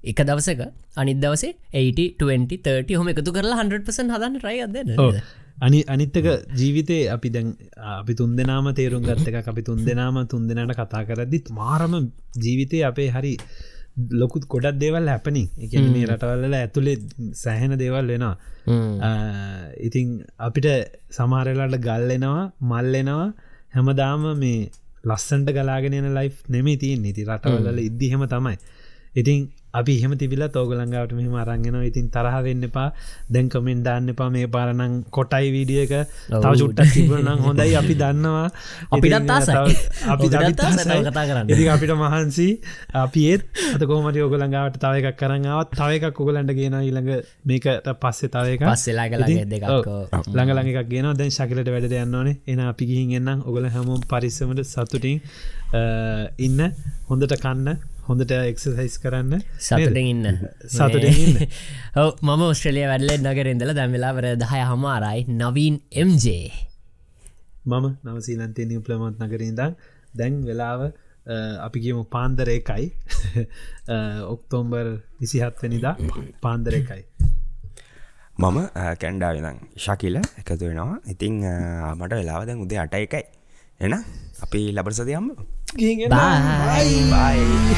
එක දවසක අනිත් දවසේ 80 20 හොම එකතු කරලා 100% හදන්න ට්‍රයි අදන්න අනි අනිත්තක ජීවිතේ අපි දැන් අපි තුන් දෙනාම තේරුම් ගත්ත එක අපි තුන් දෙනාම තුන් දෙනට කතා කරද්දිත් මාරම ජීවිතය අපේ හරි ලොකුත් ගොඩක් දේවල් හැපනි එක මේ රටවල්ල ඇතුළේ සැහෙන දේවල් වෙනවා. ඉතිං අපිට සමාරලාට ගල්ලෙනවා මල්ලෙනවා හැමදාම මේ ලස්සන්ට ගලාගෙනන ලයි් නෙමේ තියෙන් ඉති රටවල්ල ඉද්දිහෙම තමයි. ඉතින් අපි එහෙම තිබිල තෝගලංගාවට මෙහම අරංගෙන ඉතින් තරහ වෙන්න එපා. දැන් කමෙන්ට දාන්න එපා. මේ පාරනං කොටයි වීඩිය එක. තව චුට්ටක් තිබුණනම් හොඳයි. අපි දන්නවා. [LAUGHS] අපිටත් ආසයි. කතා කරන්න. ඉතින් අපිට මහන්සි අපි ඒත්. අත කෝමට ඔගලඟාවට තව එකක් කරඟාවත් තව එකක් ඔගලන්ට ගෙන ඊළඟ මේකට පස්සේ තව එක පස්සෙලා ගලගේ දෙකක් ළඟ ළඟ එකක් ගෙන දැන් ශකිලට වැඩ යන්නනේ එන අපි ගිහින් එන්නම්. ඔගල හැමෝම් පරිස්සමට සතුටින් ඉන්න. හොඳට කන්න හොඳට එක්සසයිස් කරන්න සතුටෙන් ඉන්න. සතුටින් ඉන්න. [LAUGHS] ඔව මම ඔස්ට්‍රලිය වැඩල නගරෙන්දල දැම්වෙලාවර දහය හමාරයි. නවීන් MJ මම නවසීලන්තේ නිප්ලමත් නගරින්දා දැන් වෙලාව අපි කියමු පාන්දර එකයි. [LAUGHS] ඔක්තෝම්බර් විසිහත්වනිදා පාන්දර එකයි. මම කැන්ඩාවෙදම් ශකිල එකතු වෙනවා. ඉතිං මට වෙලාව දැන් උදේ අට එකයි. එන අපි ලබරසදයම්ම ගිහින් එන්න. බයි බයි